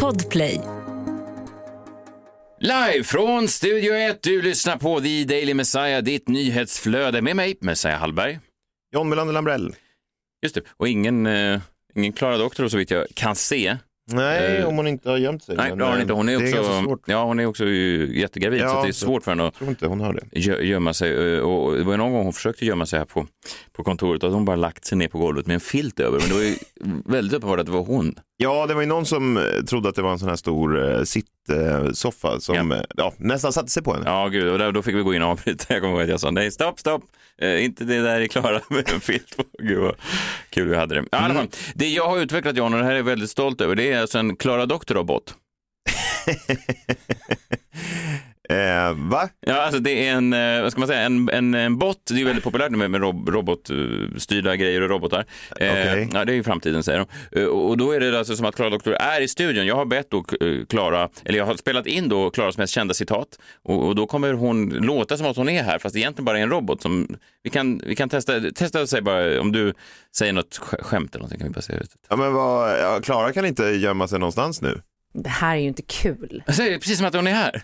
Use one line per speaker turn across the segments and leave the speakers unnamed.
Podplay.
Live från Studio 1, du lyssnar på The Daily Messiah, ditt nyhetsflöde med mig, Messiah Hallberg.
John Melander Lambrell.
Just det, och ingen, eh, ingen Klara Doktor så vitt jag kan se.
Nej,
Eh,
om hon inte har gömt sig.
Nej, det har hon
eh,
inte. Hon är, också,
svårt.
ja, hon är också jättegravid,
Ja,
så det är svårt för henne att
inte hon har det.
gö- gömma sig. Eh, Och det var någon gång hon försökte gömma sig här på, på kontoret, att hon bara lagt sig ner på golvet med en filt över. Men det var ju väldigt uppenbart att det var hon.
Ja, det var ju någon som eh, trodde att det var en sån här stor uh, sittsoffa som
Ja.
eh, ja, nästan satte sig på henne.
Ja, gud, och där, då fick vi gå in och avbryta. Jag kommer ihåg att jag sa nej, stopp, stopp, eh, inte det där är Klara med en filt på. Gud vad kul vi hade det. Ja, fall, det jag har utvecklat John och det här är jag väldigt stolt över, det är alltså en Klara Doktor-robot.
Eh, va?
Ja, alltså det är en, eh, vad ska man säga, en, en, en bot. Det är ju väldigt populärt nu med, med rob, robotstyrda grejer och robotar. Eh,
Okej.
Ja, det är ju framtiden säger de. Eh, och då är det alltså som att Klara Doktor är i studion. Jag har bett då eh, Klara, eller jag har spelat in då Klaras mest kända citat och, och då kommer hon låta som att hon är här fast det egentligen bara är en robot som vi kan, vi kan testa, testa och säga bara om du säger något sk- skämt eller någonting kan vi bara säga det.
Ja, men vad, ja, Klara kan inte gömma sig någonstans nu.
Det här är ju inte kul.
Säger precis som att hon är här.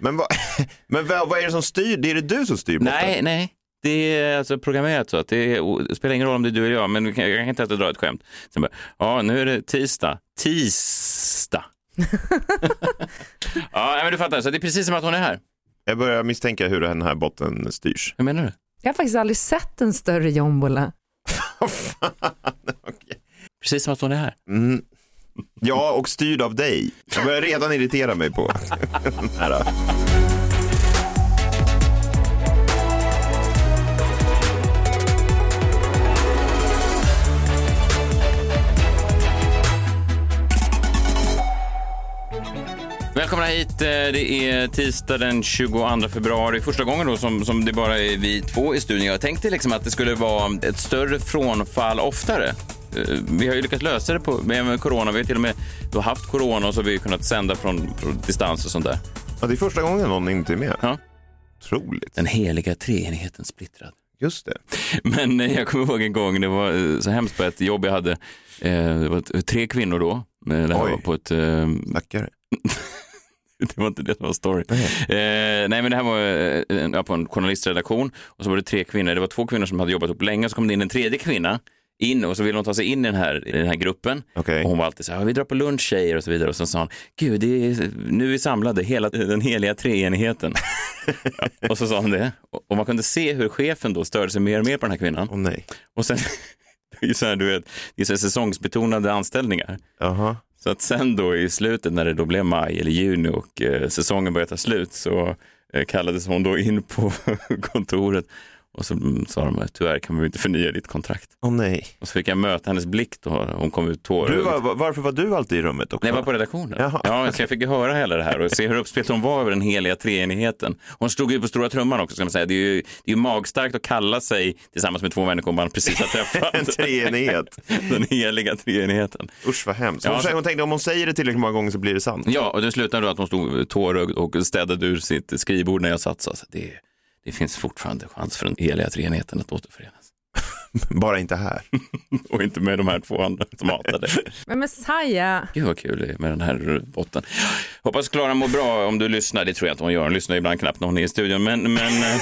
Men, vad, men vad, vad är det som styr? Det är det du som styr botten?
Nej, nej. Det är alltså programmerat så att det, är, det spelar ingen roll om det är du eller jag, men vi kan- jag kan inte dra ett skämt. Sen bara, ja, nu är det tisdag. Tisdag. ja, men du fattar, så det är precis som att hon är här.
Jag börjar misstänka hur den här botten styrs.
Hur menar du?
Jag har faktiskt aldrig sett en större jombola.
Precis som att hon är här.
Mm. Ja, och styrd av dig. Jag börjar redan irritera mig på den här.
Välkomna hit. Eh, det är tisdag den 22 februari. Första gången då som, som det bara är vi två i studion. Jag tänkte liksom att det skulle vara ett större frånfall oftare. Eh, Vi har ju lyckats lösa det på, med corona. Vi har till och med då haft corona och så har vi kunnat sända från, från distans och sånt där.
Ja, det är första gången någon inte är med.
Ja.
Otroligt.
Den heliga treenigheten splittrad.
Just det.
Men eh, jag kommer ihåg en gång, det var eh, så hemskt på ett jobb jag hade. Eh, Det var tre kvinnor då. Det här
Oj.
var på ett... eh,
Stackare.
Det var inte det som var story. Eh, nej, men det här var eh, på en journalistredaktion och så var det tre kvinnor. Det var två kvinnor som hade jobbat upp länge, så kom det in en tredje kvinna in och så ville hon ta sig in i den här, i den här gruppen.
Okej.
Och hon var alltid så här, "Ja, vi drar på lunch tjejer och så vidare. Och så sa hon, gud, det är, nu är vi samlade, hela den heliga treenigheten. ja, och så sa hon det. Och, man kunde se hur chefen då störde sig mer och mer på den här kvinnan.
Åh nej.
Och sen, det är så här, du vet, det är så här säsongsbetonade anställningar.
Jaha.
Så att sen då i slutet när det då blev maj eller juni och eh, säsongen började ta slut så eh, kallades hon då in på kontoret och så sa de tyvärr kan vi inte förnya ditt kontrakt.
Åh nej.
Och så fick jag möta hennes blick då, hon kom ut tårögd.
Var, var- varför var du alltid i rummet också?
Nej, jag var på redaktionen.
Jaha.
Ja, så jag fick ju höra hela det här och se hur uppspelt hon var över den heliga treenigheten. Hon stod ju på stora trumman också, ska man säga. Det är ju, det är ju magstarkt att kalla sig tillsammans med två människor man precis har träffat.
En treenighet.
den heliga treenigheten.
Usch vad hemskt.
Ja,
Hon,
så-
hon tänkte om hon säger det tillräckligt många gånger så blir det sant.
Ja, och det slutade då att hon stod tårögd och städade ur sitt skrivbord när jag satt. Så det, det finns fortfarande chans för den heliga treenigheten att återförenas.
Bara inte här.
Och inte med de här två andra som hatade.
Men Messiah,
Gud vad kul det är med den här botten. Hoppas Klara mår bra om du lyssnar. Det tror jag inte hon gör. Hon lyssnar ibland knappt när hon är i studion. Men, men eh,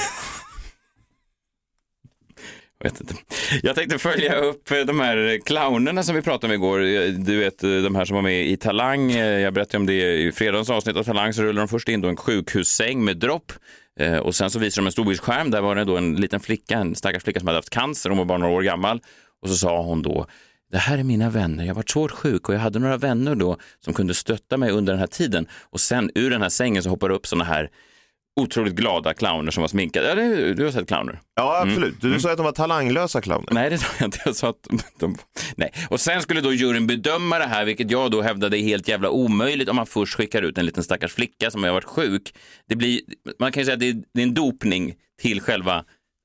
jag vet inte. Jag tänkte följa upp de här clownerna som vi pratade om igår. Du vet eh, de här som var med i Talang. Eh, Jag berättade om det i fredagens avsnitt av Talang. Så rullade de först in då en sjukhussäng med dropp. Eh, och sen så visade de en storbildsskärm. Där var det då en liten flicka, en stackars flicka som hade haft cancer. Hon var bara några år gammal. Och så sa hon då det här är mina vänner. Jag var svårt sjuk och jag hade några vänner då som kunde stötta mig under den här tiden. Och sen ur den här sängen så hoppar det upp sådana här otroligt glada clowner som var sminkade. Det, du har sett clowner?
Ja, absolut. Du sa att de var talanglösa clowner.
Nej, det tror jag inte. Jag sa att de... Nej. Och sen skulle då juryn bedöma det här, vilket jag då hävdade är helt jävla omöjligt om man först skickar ut en liten stackars flicka som har varit sjuk. Det blir, man kan ju säga att det är en dopning till själva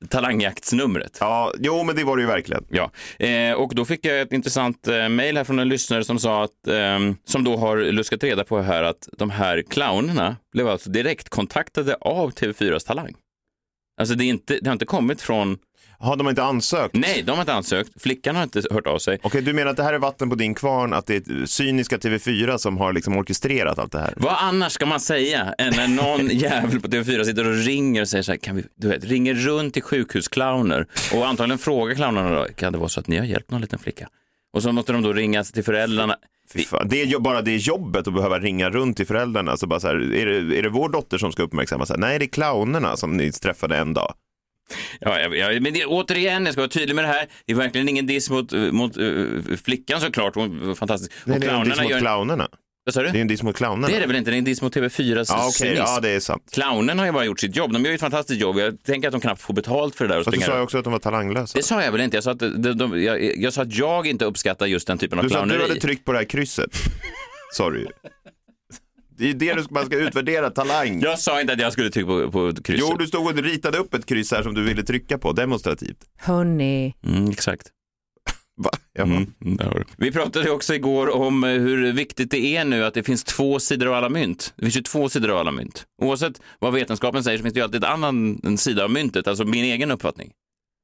talangjaktsnumret.
Ja, jo men det var det ju verkligen.
Ja, eh, och då fick jag ett intressant eh, mejl här från en lyssnare som sa att, eh, som då har luskat reda på här att de här clownerna blev alltså direkt kontaktade av TV4s Talang. Alltså det, är inte, det har inte kommit från
Har de inte ansökt?
Nej, de har inte ansökt. Flickan har inte hört av sig.
Okej, du menar att det här är vatten på din kvarn, att det är cyniska TV4 som har liksom orkestrerat allt det här?
Vad annars ska man säga än när någon jävel på TV4 sitter och ringer och säger så här, kan vi, du vet, ringer runt till sjukhusclowner och antagligen frågar clownerna då, kan det vara så att ni har hjälpt någon liten flicka? Och så måste de då ringa till föräldrarna.
Fan. Det är bara det jobbet att behöva ringa runt till föräldrarna. Så bara så här, är, det, är det vår dotter som ska uppmärksammas? Nej, det är clownerna som ni träffade en dag.
Ja, ja, ja, men det, återigen, jag ska vara tydlig med det här. Det är verkligen ingen diss mot, mot uh, flickan såklart. Hon var fantastisk.
Nej,
och
det är en diss mot
gör...
clownerna.
Vad sa du?
Det är en diss mot clownerna.
Det är det väl inte? Det är en diss mot TV4s
Ja,
cynism.
ja, det är sant.
Clownen har ju bara gjort sitt jobb. De gör ju ett fantastiskt jobb. Jag tänker att de knappt får betalt för det där. Och
Fast du sa ju också att de var talanglösa.
Det sa jag väl inte. Jag sa, att de, de, jag, jag sa att jag inte uppskattar just den typen av
Du sa att du hade tryckt på det här krysset. Sorry. Det är det du- man ska utvärdera, talang.
Jag sa inte att jag skulle trycka på, på krysset.
Jo, du stod och ritade upp ett kryss här som du ville trycka på, demonstrativt.
Hörni,
Mm, exakt.
Va?
Mm, du. Vi pratade också igår om eh, hur viktigt det är nu att det finns två sidor av alla mynt. Det finns ju två sidor av alla mynt. Oavsett vad vetenskapen säger så finns det ju alltid en annan sida av myntet, alltså min egen uppfattning.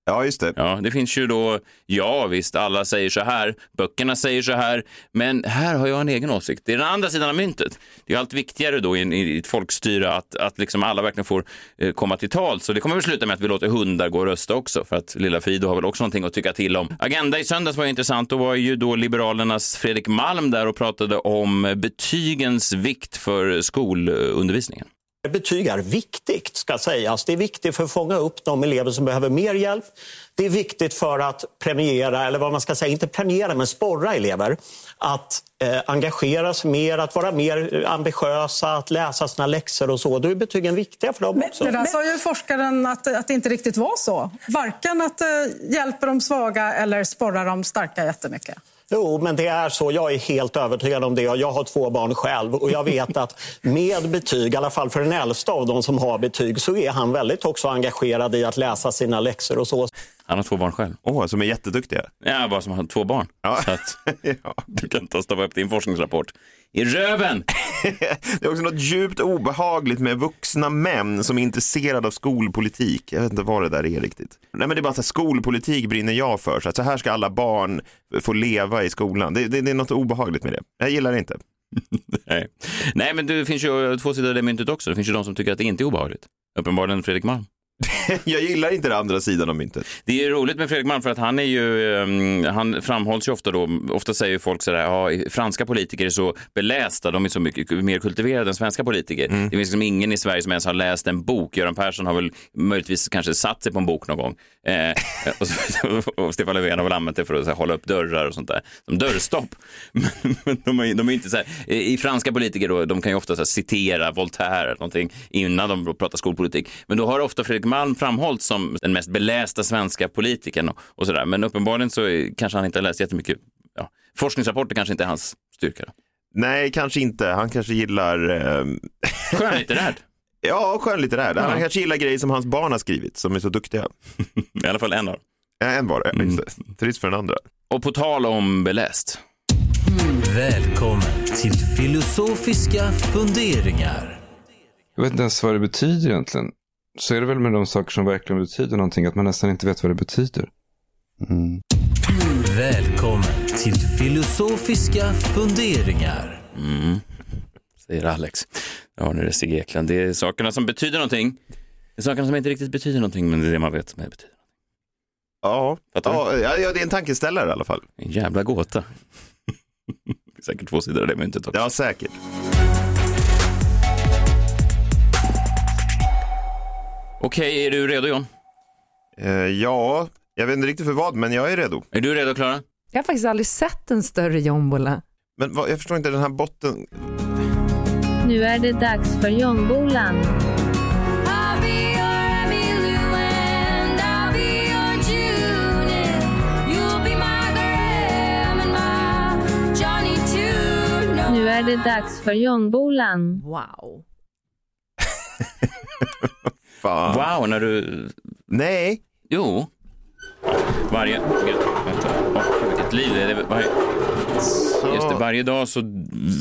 Ja, just det.
Ja, det finns ju då, ja visst, alla säger så här, böckerna säger så här, men här har jag en egen åsikt. Det är den andra sidan av myntet. Det är allt viktigare då i, i ett folkstyre att, att liksom alla verkligen får eh, komma till tal. Så det kommer väl sluta med att vi låter hundar gå och rösta också, för att lilla Fido har väl också någonting att tycka till om. Agenda i söndags var ju intressant. Då var ju då Liberalernas Fredrik Malm där och pratade om betygens vikt för skolundervisningen.
Betyg är viktigt, ska sägas. Det är viktigt för att fånga upp de elever som behöver mer hjälp. Det är viktigt för att premiera, eller vad man ska säga, inte premiera, men sporra elever att eh, engagera sig mer, att vara mer ambitiösa, att läsa sina läxor och så. Då är betygen viktiga för dem
Men
också.
det där sa ju forskaren att, att det inte riktigt var så. Varken att det hjälper de svaga eller sporrar de starka jättemycket.
Jo, men det är så. Jag är helt övertygad om det. Jag har två barn själv och jag vet att med betyg, i alla fall för den äldsta av dem som har betyg, så är han väldigt också engagerad i att läsa sina läxor och så.
Han har två barn själv.
Åh, som är jätteduktiga.
Ja, bara som har två barn.
Ja.
Så att
ja.
du kan och stoppa upp din forskningsrapport i röven.
Det är också något djupt obehagligt med vuxna män som är intresserade av skolpolitik. Jag vet inte vad det där är riktigt. Nej, men det är bara så här, skolpolitik brinner jag för. Så, att så här ska alla barn få leva i skolan. Det, det, det är något obehagligt med det. Jag gillar det inte.
Nej. Nej, men det finns ju två sidor av det myntet också. Det finns ju de som tycker att det inte är obehagligt. Uppenbarligen Fredrik Malm.
Jag gillar inte den andra sidan av myntet.
Det är roligt med Fredrik Malm för att han är ju, ehm, han framhålls ju ofta då, ofta säger folk sådär, ja, franska politiker är så belästa, de är så mycket mer kultiverade än svenska politiker. Det finns liksom ingen i Sverige som ens har läst en bok. Göran Persson har väl möjligtvis kanske satt sig på en bok någon gång. Eh, och, så, och Stefan Löfven har väl använt det för att här, hålla upp dörrar och sånt där, som dörrstopp. Men, men de, är, de är inte så här, i franska politiker då, de kan ju ofta så här, citera Voltaire eller någonting innan de pratar skolpolitik. Men då har ofta Fredrik Malm framhållits som den mest belästa svenska politikern och, och sådär. Men uppenbarligen så är, kanske han inte har läst jättemycket. Ja, forskningsrapporter kanske inte är hans styrka. Då.
Nej, kanske inte. Han kanske gillar... Eh...
Skönlitterärt.
ja, skönlitterär. Han
Ja.
kanske gillar grejer som hans barn har skrivit, som är så duktiga.
I alla fall en av dem.
Ja, en var det.
Mm.
Trist för den andra.
Och på tal om beläst.
Välkommen till filosofiska funderingar.
Jag vet inte ens vad det betyder egentligen. Så är det väl med de saker som verkligen betyder någonting, att man nästan inte vet vad det betyder.
Välkommen till filosofiska funderingar.
Mm. Säger Alex. Ja, nu är det Sigge Ekland. Det är sakerna som betyder någonting. Det är sakerna som inte riktigt betyder någonting, men det är det man vet som det betyder.
Ja, ja, ja, det är en tankeställare i alla fall.
En jävla gåta. Säkert två sidor av det myntet också.
Ja, säkert.
Okej, är du redo John?
Eh, ja, jag vet inte riktigt för vad, men jag är redo.
Är du redo Klara?
jag har faktiskt aldrig sett en större jombola.
Men vad, jag förstår inte den här botten.
Nu är det dags för Jombolan. Nu är det dags för Jombolan.
Wow.
Fan.
Wow, när du...
Nej,
Jo. Varje... Vänta. Gud, vilket liv det är. Varje... Just det, varje dag så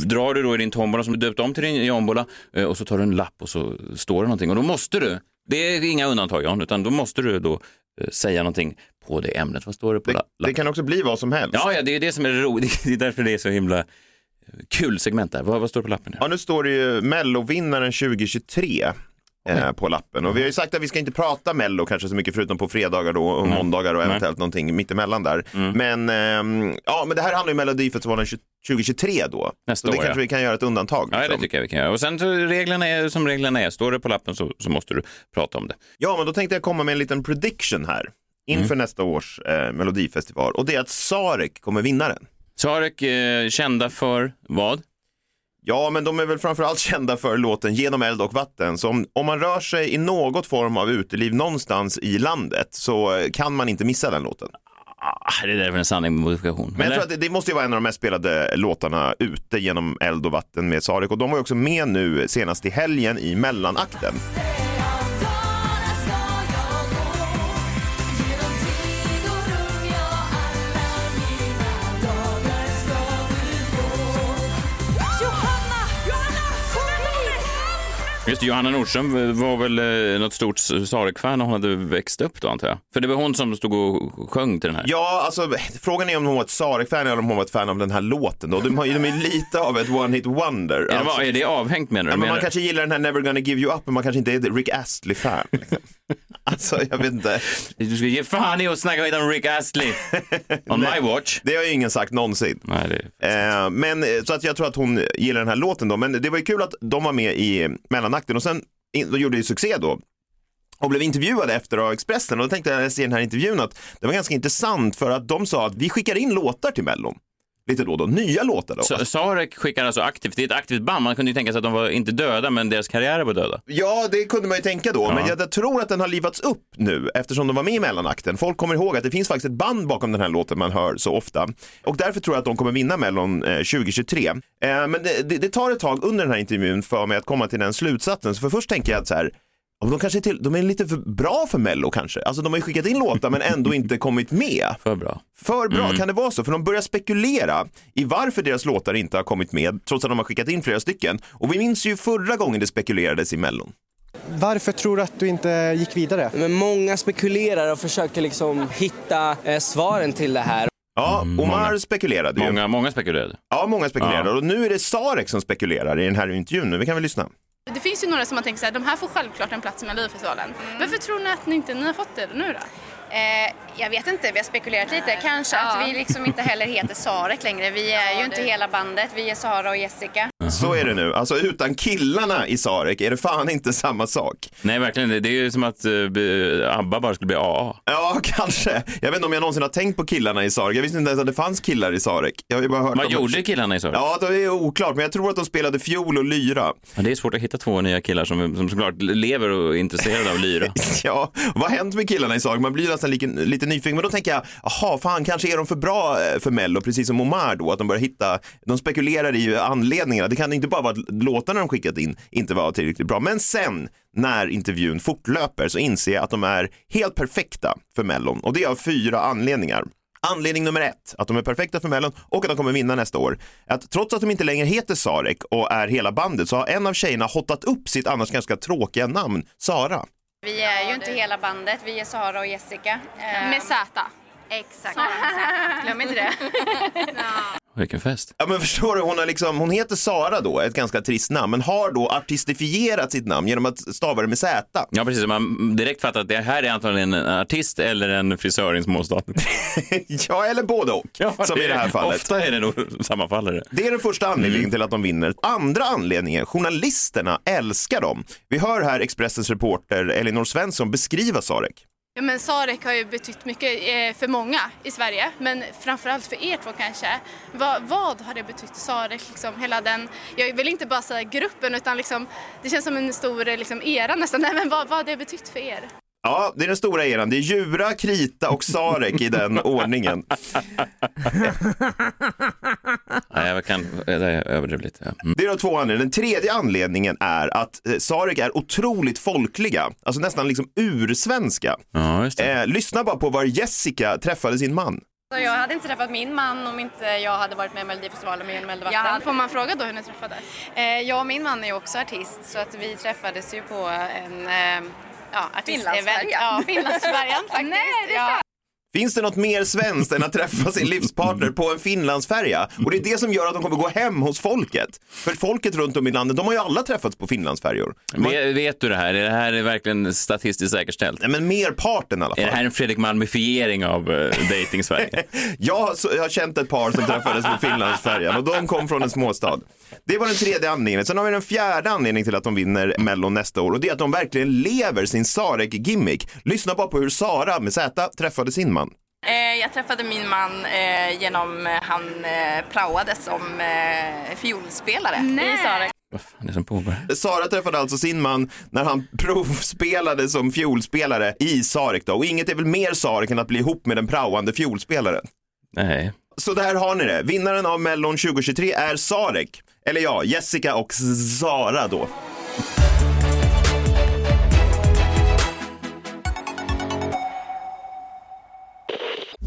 drar du då i din tombola som du döpt om till din jombola eh, och så tar du en lapp och så står det någonting och då måste du, det är inga undantag Jan, utan då måste du då eh, säga någonting på det ämnet. Vad står det på
Det,
la-
det
lappen?
kan också bli vad som helst.
Ja, ja, det är det som är roligt. Det är därför det är så himla eh, kul segment där. Vad, vad står det på lappen?
Ja, nu står det ju Mellovinnaren 2023 eh, på lappen. Och vi har ju sagt att vi ska inte prata Mello kanske så mycket förutom på fredagar då och måndagar och eventuellt någonting mittemellan där.
Mm.
Men, ehm, ja, men det här handlar ju om Melodifestivalen 2023 då.
Nästa
så det
år,
kanske
ja.
vi kan göra ett undantag.
Ja, det
liksom.
tycker jag vi kan göra. Och sen reglerna är som reglerna är. Står det på lappen så, så måste du prata om det.
Ja, men då tänkte jag komma med en liten prediction här inför
Mm.
nästa års eh, Melodifestival. Och det är att Sarek kommer vinna den.
Sarek, eh, kända för vad?
Ja, men de är väl framförallt kända för låten Genom eld och vatten. Så om, om man rör sig i något form av uteliv någonstans i landet så eh, kan man inte missa den låten.
Ah, det där är väl en sanning med modifikation.
Men jag
Eller?
tror att det, det måste ju vara en av de mest spelade låtarna ute genom eld och vatten med Sarek. Och de var ju också med nu senast i helgen i mellanakten.
Just det, Johanna Nordström var väl eh, något stort Sarek-fan när hon hade växt upp då antar jag? För det var hon som stod och sjöng till den här.
Ja, alltså frågan är om hon var ett Sarek-fan eller om hon var ett fan av den här låten. Då. De, har, de är lite av ett one-hit wonder.
Är, det,
Alltså,
vad- är det avhängt menar du?
ja, men
Menar
man kanske gillar den här Never gonna give you up, men man kanske inte är Rick Astley-fan. Liksom. alltså, jag vet inte.
Du ska ge fan i att snacka skit om Rick Astley. On my watch.
Det har ju ingen sagt någonsin.
Nej, det...
Eh, men eh, så att jag tror att hon gillar den här låten då. Men det var ju kul att de var med i mellanakten och sen in- de gjorde ju succé då. Och blev intervjuade efter av Expressen. Och då tänkte jag när jag ser den här intervjun att det var ganska intressant för att de sa att vi skickar in låtar till Mellon. Lite då och då, nya låtar då.
Så, Sarek skickar alltså aktivt, det är ett aktivt band. Man kunde ju tänka sig att de var inte döda, men deras karriärer var döda.
Ja, det kunde man ju tänka då, men jag, jag tror att den har livats upp nu eftersom de var med i mellanakten. Folk kommer ihåg att det finns faktiskt ett band bakom den här låten man hör så ofta. Och därför tror jag att de kommer vinna Mellon eh, 2023. Eh, men det, det, det tar ett tag under den här intervjun för mig att komma till den slutsatsen. Så för först tänker jag att så här, de kanske är, till, de är lite för bra för Mello kanske. Alltså de har ju skickat in låtar men ändå inte kommit med.
För bra.
För bra, kan det vara så? För de börjar spekulera i varför deras låtar inte har kommit med, trots att de har skickat in flera stycken. Och vi minns ju förra gången det spekulerades i Mellon.
Varför tror du att du inte gick vidare?
Men många spekulerar och försöker liksom hitta eh, svaren till det här.
Ja, Omar spekulerade ju.
Många, många spekulerade.
Ja, många spekulerade.
Ja.
Och nu är det Sarek som spekulerar i den här intervjun. Vi kan väl lyssna.
Det finns ju några som man tänker så här, de här får självklart en plats i Melodifestivalen. Varför tror ni att ni inte ni har fått det nu då?
Eh, jag vet inte, vi har spekulerat lite. Kanske att vi liksom inte heller heter Sarek längre. Vi är ju inte hela bandet, vi är Sara och Jessica.
Så är det nu. Alltså utan killarna i Sarek är det fan inte samma sak.
Nej, verkligen. Det är ju som att uh, ABBA bara skulle bli AA.
Ja, kanske. Jag vet inte om jag någonsin har tänkt på killarna i Sarek. Jag visste inte ens att det fanns killar i Sarek. Jag har bara hört
Vad gjorde killarna i Sarek?
Ja, det är oklart, men jag tror att de spelade fiol och lyra.
Ja, det är svårt att hitta två nya killar som, som såklart lever och är intresserade av lyra.
Ja, vad har hänt med killarna i Sarek? Man blir nästan lite, lite nyfiken, men då tänker jag, jaha, fan, kanske är de för bra eh, för Mello, precis som Omar då, att de börjar hitta, de spekulerar i anledningarna. Det kan inte bara vara att låtarna de skickat in inte var tillräckligt bra, men sen när intervjun fortlöper så inser jag att de är helt perfekta för Mellon och det är av fyra anledningar. Anledning nummer ett, att de är perfekta för Mellon och att de kommer vinna nästa år. Att trots att de inte längre heter Sarek och är hela bandet så har en av tjejerna hotat upp sitt annars ganska tråkiga namn, Sara.
Vi är ju inte hela bandet, vi är Sara och Jessica.
Med Z.
Exakt. Glöm inte det.
Vilken fest.
Ja men förstår du, hon, har liksom, hon heter Sara då, ett ganska trist namn, men har då artistifierat sitt namn genom att stava det med Z.
Ja, precis. Man direkt fattar att det här är antagligen en artist eller en frisör i en småstad.
ja, eller både och, som i det här fallet.
Ofta är det nog sammanfallare.
Det är den första anledningen till att de vinner. Andra anledningen, journalisterna älskar dem. Vi hör här Expressens reporter Elinor Svensson beskriva Sarek.
Ja, men Sarek har ju betytt mycket eh, för många i Sverige, men framförallt för er två kanske. Vad, vad har det betytt Sarek, liksom, hela den, jag vill inte bara säga gruppen, utan liksom, det känns som en stor liksom, era nästan. Nej, men vad, vad har det betytt för er?
Ja, det är den stora eran. Det är Djura, Krita och Sarek i den ordningen.
Nej, jag kan överdriva lite. Ja. Mm.
Det är de två anledningarna. Den tredje anledningen är att eh, Sarek är otroligt folkliga, alltså nästan liksom ursvenska.
Ja, just det.
Eh, lyssna bara på var Jessica träffade sin man.
Så jag hade inte träffat min man om inte jag hade varit med i Melodifestivalen med Genom eld och vatten.
Får man fråga då hur ni träffades?
Eh, jag och min man är ju också artist så att vi träffades ju på en, eh,
ja, artistevent.
Finlandsfärjan.
Ja, Finlandsfärjan faktiskt.
Nej, det är
ja.
Finns det något mer svenskt än att träffa sin livspartner på en Finlandsfärja? Och det är det som gör att de kommer gå hem hos folket. För folket runt om i landet, de har ju alla träffats på Finlandsfärjor.
Vet, vet du det här? Är det här verkligen statistiskt säkerställt?
Nej, men merparten i alla fall.
Är det här en Fredrik Malmifiering av uh, dating Sverige?
Jag har, så- jag har känt ett par som träffades på Finlandsfärjan och de kom från en småstad. Det var den tredje anledningen. Sen har vi den fjärde anledningen till att de vinner Mello nästa år och det är att de verkligen lever sin Sarek-gimmick. Lyssna bara på hur Sara med Z träffade sin man.
Eh, Jag träffade min man eh, genom eh, han praoade som fiolspelare i Sarek.
Vad fan är det som pågår?
Sara träffade alltså sin man när han provspelade som fiolspelare i Sarek då. Och inget är väl mer Sarek än att bli ihop med den praoande fiolspelaren.
Nej.
Så där har ni det. Vinnaren av Mellon 2023 är Sarek. Eller ja, Jessica och Sara då.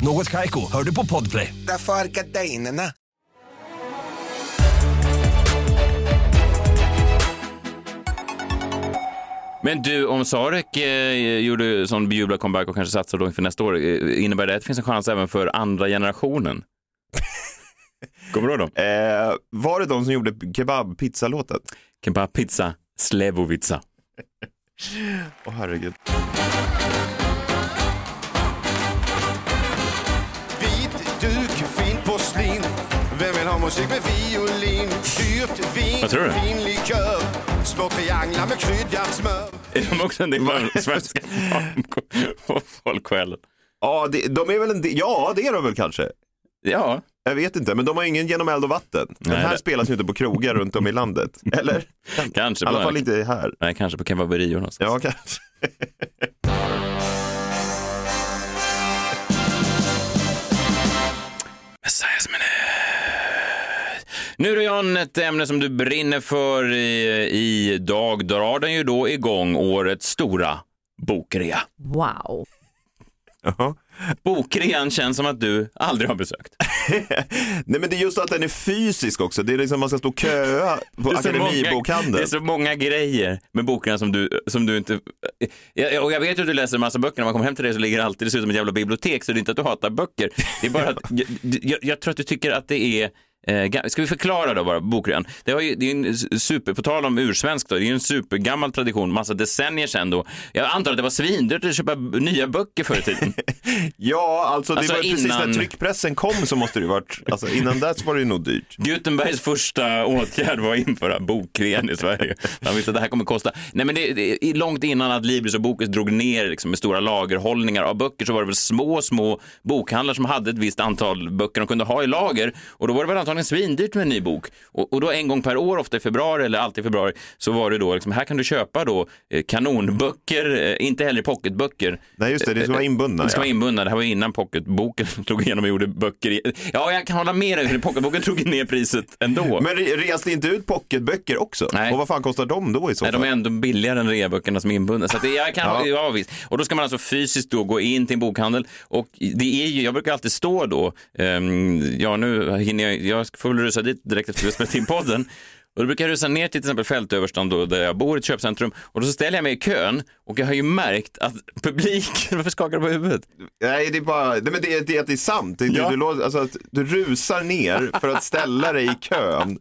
Något Kaiko, hör du på Podplay.
Därför är gardinerna.
Men du, om Sarek eh, gjorde sån bejublad comeback och kanske satsar då inför nästa år, eh, innebär det att det finns en chans även för andra generationen? Kommer du ihåg dem?
Eh, var det de som gjorde kebab-pizza-låten?
Kebab-pizza, Slevovica.
Åh herregud.
Porslin Vem vill ha musik med fiolin? Dyrt vin,
Vad tror du?
fin likör Små trianglar med kryddat smör
Är de också en del av svenska folksjälen?
Ja, det, de är väl en del, ja, det är de väl kanske.
Ja.
Jag vet inte, men de har ingen genom eld och vatten. Den
Nej,
här
det-
spelas ju inte på krogar runt om i landet. Eller?
Kanske.
I alla
på-
fall inte här.
Nej, kanske på kebaberior någonstans.
Ja, kanske.
Messiahs minut. Nu då John, ett ämne som du brinner för i, idag drar den ju då igång årets stora bokrea.
Wow.
Bokrean känns som att du aldrig har besökt.
Nej men det är just att den är fysisk också. Det är liksom man ska stå och köa på Akademibokhandeln.
Det är så många grejer med boken som du, som du inte... Jag, och jag vet ju att du läser en massa böcker. När man kommer hem till dig så ligger det alltid det ser ut som ett jävla bibliotek. Så det är inte att du hatar böcker. Det är bara att jag, jag, jag tror att du tycker att det är Eh, ska vi förklara då bara bokrean? Det, har ju, det är en super, på tal om ursvensk då, det är ju en supergammal tradition, massa decennier sedan då. Jag antar att det var svindyrt att köpa nya böcker förr i tiden.
Ja, alltså det
Alltså
var precis
innan-
när tryckpressen kom så måste det ju varit, alltså innan dess var det ju nog dyrt.
Gutenbergs första åtgärd var att införa bokrean i Sverige. Han visste att det här kommer kosta. Nej, men det, det, långt innan att Libris och Bokus drog ner liksom, med stora lagerhållningar av böcker så var det väl små, små bokhandlar som hade ett visst antal böcker de kunde ha i lager. Och då var det väl antagligen svindyrt med en ny bok. Och, och då en gång per år, ofta i februari eller alltid i februari, så var det då liksom, här kan du köpa då eh, kanonböcker, eh, inte heller pocketböcker.
Nej, just det, det ska vara inbundna,
Det ska
ja.
vara inbundna. Det här var innan pocketboken slog igenom och gjorde böcker. I... Ja, jag kan hålla med dig, pocketboken drog ner priset ändå.
Men re- reste inte ut pocketböcker också?
Nej.
Och vad fan kostar de då i så
Nej,
fall?
de är ändå billigare än reaböckerna som är inbundna. Så att det, jag kan,
Ja.
ja. visst. Och då ska man alltså fysiskt då gå in till en bokhandel. Och det är ju, jag brukar alltid stå då, ehm, ja nu hinner jag, jag får väl rusa dit direkt efter att vi spelat in podden. Och då brukar jag rusa ner till till exempel Fältöverstan då, där jag bor i ett köpcentrum och då så ställer jag mig i kön och jag har ju märkt att publiken, varför skakar du på huvudet?
Nej, det är bara, nej, men det är, det det är sant. Det,
Ja.
du, du, alltså, att du rusar ner för att ställa dig i kön.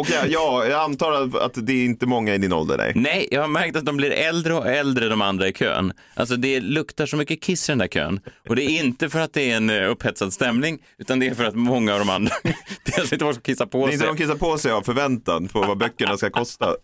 Och ja, ja, jag antar att, det är inte många i din ålder, nej.
Nej, jag har märkt att de blir äldre och äldre de andra i kön. Alltså det luktar så mycket kiss i den där kön. Och det är inte för att det är en eh, upphetsad stämning, utan det är för att många av de andra, det är alltså inte som kissar på
Det är
sig.
inte de kissar på sig av förväntan på vad böckerna ska kosta.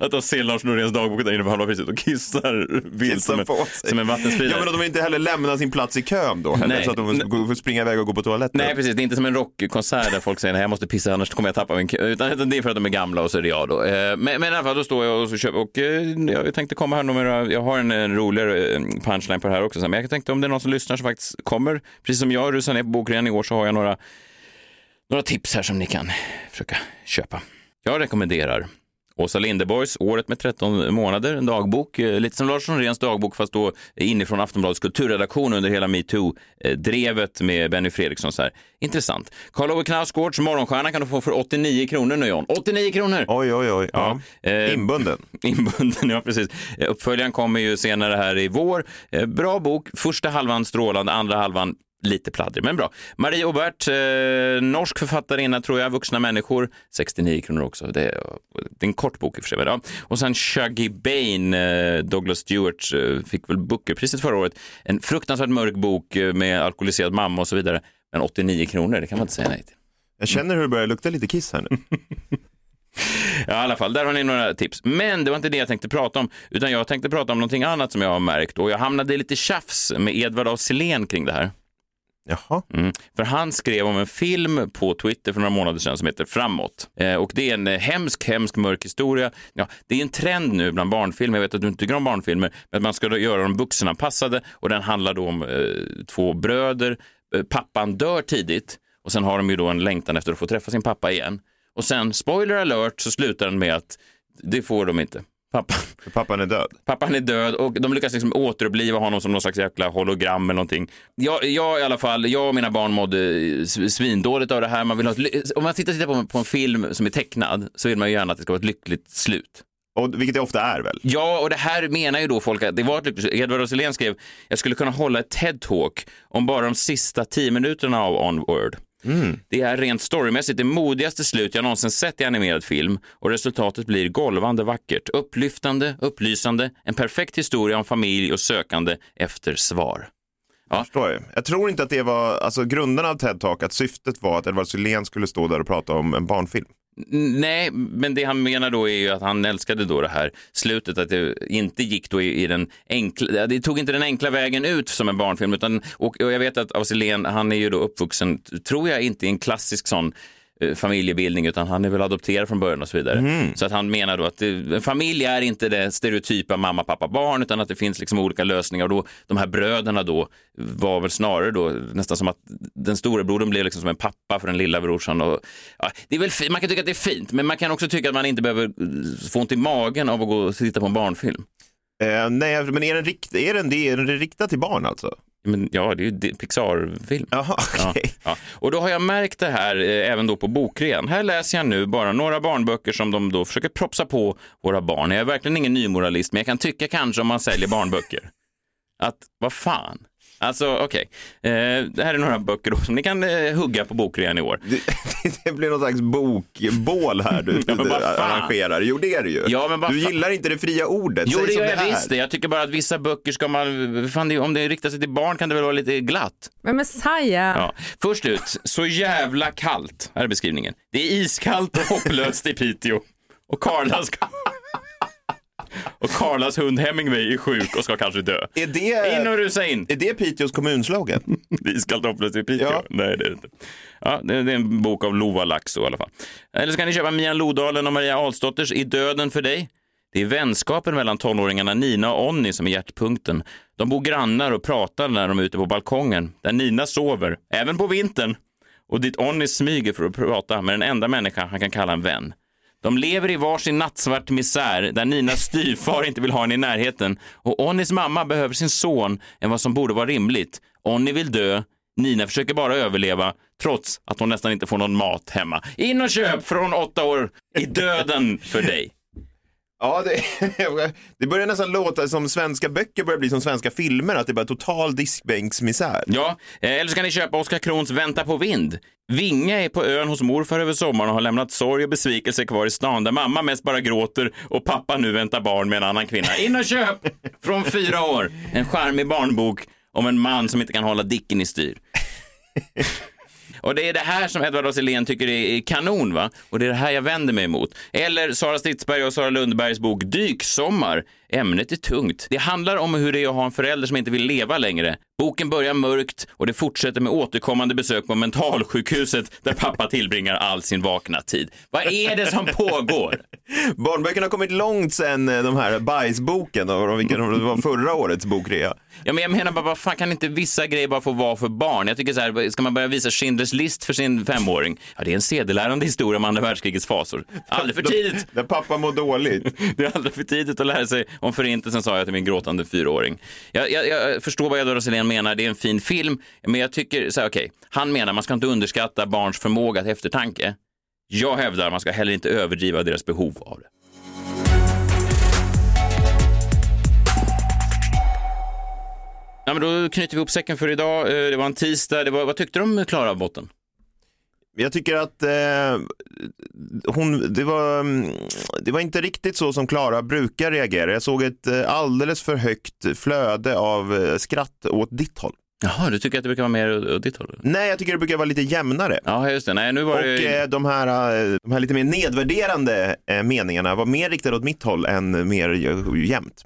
Att de ser Lars Noréns dagbok där inne på Halva priset och kissar vilt som, som en vattenspridare.
Ja, men de vill inte heller lämna sin plats i kön då heller,
Nej.
så att de får springa iväg och gå på toaletten.
Nej, precis. Det är inte som en rockkonsert där folk säger nej, jag måste pissa annars kommer jag tappa min kö. Utan det är för att de är gamla och så är det jag då. Eh, Men, men i alla fall, då står jag och så köper och eh, jag tänkte komma här några, jag har en, en roligare eh, punchline på det här också. Men jag tänkte om det är någon som lyssnar som faktiskt kommer, precis som jag rusar ner på bokrean i år så har jag några, några tips här som ni kan försöka köpa. Jag rekommenderar Åsa Linderborgs Året med 13 månader, en dagbok. eh, Lite som Lars Noréns dagbok fast då inifrån Aftonbladets kulturredaktion under hela metoo-drevet med Benny Fredriksson. Så här. Intressant. Karl Ove Knausgårds Morgonstjärna kan du få för 89 kronor nu John. 89 kronor!
Oj, oj, oj. Ja.
Eh,
Inbunden.
Inbunden, ja precis. Eh, Uppföljaren kommer ju senare här i vår. Eh, Bra bok, första halvan strålande, andra halvan lite pladdrig, men bra. Marie Obert, eh, norsk författarinna tror jag, Vuxna människor, 69 kronor också. Det är, det är en kort bok i och för sig. Ja. Och sen Shuggy Bain, eh, Douglas Stewart, eh, fick väl Bookerpriset förra året. En fruktansvärt mörk bok eh, med alkoholiserad mamma och så vidare. Men 89 kronor, det kan man inte säga nej till.
Jag känner hur det börjar lukta lite kiss här nu.
Ja, i alla fall, där har ni några tips. Men det var inte det jag tänkte prata om, utan jag tänkte prata om någonting annat som jag har märkt och jag hamnade i lite tjafs med Edvard af Sillén kring det här.
Jaha.
Mm. För han skrev om en film på Twitter för några månader sedan som heter Framåt. Eh, och det är en eh, hemsk, hemsk mörk historia. Ja, det är en trend nu bland barnfilmer, jag vet att du inte tycker om barnfilmer, men att man ska då göra dem vuxenanpassade och den handlar då om eh, två bröder. Eh, pappan dör tidigt och sen har de ju då en längtan efter att få träffa sin pappa igen. Och sen, spoiler alert, så slutar den med att det får de inte. Pappa.
Pappan är död.
Pappan är död och de lyckas liksom återuppliva honom som någon slags jäkla hologram eller någonting. Jag, jag i alla fall, jag och mina barn mådde svindåligt av det här. Man vill ha ett, om man tittar, tittar på, på en film som är tecknad så vill man ju gärna att det ska vara ett lyckligt slut.
Och, vilket det ofta är väl?
Ja, och det här menar ju då folk att det var ett lyckligt slut. Edvard Roselén skrev, jag skulle kunna hålla ett TED-talk om bara de sista tio minuterna av Onward. Det är rent storymässigt det modigaste slut jag någonsin sett i animerad film och resultatet blir golvande vackert, upplyftande, upplysande, en perfekt historia om familj och sökande efter svar.
Ja. Förstår jag. jag tror inte att det var, alltså grundarna av TED Talk, att syftet var att Edward Sylén skulle stå där och prata om en barnfilm.
Nej, men det han menar då är ju att han älskade då det här slutet, att det inte gick då i, i den enkla, det tog inte den enkla vägen ut som en barnfilm, utan, och, och jag vet att Ausilén, han är ju då uppvuxen, tror jag inte i en klassisk sån familjebildning utan han är väl adopterad från början och så vidare. Så att han menar då att det, en familj är inte det stereotypa mamma, pappa, barn utan att det finns liksom olika lösningar och då de här bröderna då var väl snarare då nästan som att den stora brodern blev liksom som en pappa för den lilla brorsan. Och, ja, det är väl man kan tycka att det är fint men man kan också tycka att man inte behöver eh, få ont i magen av att gå och titta på en barnfilm.
Eh, nej, men är den, rikt, är, den, är den riktad till barn alltså?
Men, ja, det är ju Pixar-film.
Jaha, okej.
Ja, ja. Och då har jag märkt det här eh, även då på bokrean. Här läser jag nu bara några barnböcker som de då försöker propsa på våra barn. Jag är verkligen ingen nymoralist, men jag kan tycka kanske om man säljer barnböcker att vad fan. Alltså okej, eh, det här är några böcker då som ni kan eh, hugga på bokrean i år.
Det blir någon slags bokbål här du
Ja, fan.
arrangerar. Jo, det är det ju.
Ja, men
du gillar inte det fria ordet.
Jo,
Säg
det gör jag
är.
visst det. Jag tycker bara att vissa böcker ska man, fan, det- om det riktar sig till barn kan det väl vara lite glatt.
Men Messiah,
Ja. Först ut, så jävla kallt. Här är beskrivningen. Det är iskallt och hopplöst i Piteå. Och Karlas, och Karlas hund Hemingway är sjuk och ska kanske dö.
Är det,
In och rusa in.
är det Piteås kommunslogan?
Iskallt och hopplöst i Piteå?
Ja.
Nej, det är det inte. Ja, det är det är en bok av Lova Laxo i alla fall. Eller så kan ni köpa Mia Lodalen och Maria Alsdotters I döden för dig. Det är vänskapen mellan tonåringarna Nina och Onni som är hjärtpunkten. De bor grannar och pratar när de är ute på balkongen, där Nina sover, även på vintern. Och dit Onni smyger för att prata med den enda människa han kan kalla en vän. De lever i varsin nattsvart misär där Ninas styvfar inte vill ha henne i närheten och Onnis mamma behöver sin son än vad som borde vara rimligt. Onni vill dö, Nina försöker bara överleva trots att hon nästan inte får någon mat hemma. In och köp från åtta år i döden för dig.
Ja, det, det börjar nästan låta som svenska böcker börjar bli som svenska filmer, att det är bara total diskbänksmisär.
Ja, eh, eller så kan ni köpa Oskar Krons Vänta på vind. Vinge är på ön hos morfar över sommaren och har lämnat sorg och besvikelse kvar i stan där mamma mest bara gråter och pappa nu väntar barn med en annan kvinna. In och köp! Från fyra år. En charmig barnbok om en man som inte kan hålla dicken i styr. Och det är det här som Edvard af tycker är kanon, va? Och det är det här jag vänder mig emot. Eller Sara Stridsberg och Sara Lundbergs bok Dyksommar. Ämnet är tungt. Det handlar om hur det är att ha en förälder som inte vill leva längre. Boken börjar mörkt och det fortsätter med återkommande besök på mentalsjukhuset där pappa tillbringar all sin vakna tid. Vad är det som pågår?
Barnböckerna har kommit långt sen eh, de här bajsboken, och vilken det var förra årets bokrea.
Ja, men jag menar bara, vad fan kan inte vissa grejer bara få vara för barn? Jag tycker så här, ska man börja visa Schindler's list för sin femåring? Ja, det är en sedelärande historia om andra världskrigets fasor. Aldrig för tidigt.
Där pappa mår dåligt.
Det är aldrig för tidigt att lära sig om förintelsen, sa jag till min gråtande fyraåring. Jag, jag, jag förstår vad Edward Roselén menar, det är en fin film, men jag tycker, så här, okej, han menar man ska inte underskatta barns förmåga till eftertanke. Jag hävdar man ska heller inte överdriva deras behov av det. Ja, men då knyter vi ihop säcken för idag. Eh, Det var en tisdag. Det var, vad tyckte du om Klara botten?
Jag tycker att eh, hon, det, var, mm, det var inte riktigt så som Klara brukar reagera. Jag såg ett eh, alldeles för högt flöde av eh, skratt åt ditt håll.
Jaha, du tycker att det brukar vara mer åt ditt håll?
Nej, jag tycker det brukar vara lite jämnare.
Ja, just det. Nej, nu var
Och
det...
de, här, de här lite mer nedvärderande meningarna var mer riktade åt mitt håll än mer jämnt.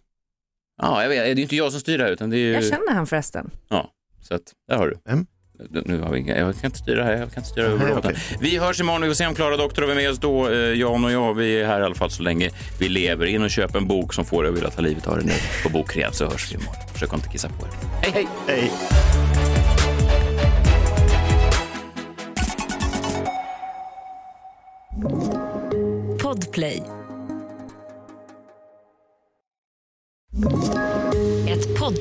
Ja, jag vet. Det är inte jag som styr det här, utan det är ju...
Jag känner han förresten.
Ja, så att där har du.
Vem?
Nu har vi inga, jag kan inte styra här, jag kan inte styra över
okej.
Vi hörs imorgon, vi får se om Klara Doktorov är med oss då. Eh, Jan och jag, vi är här i alla fall så länge vi lever. In och köp en bok som får er att vilja ta livet av er nu på bokrean så hörs vi imorgon. Försök inte kissa på er. Hej, hej!
Hej!
Podplay.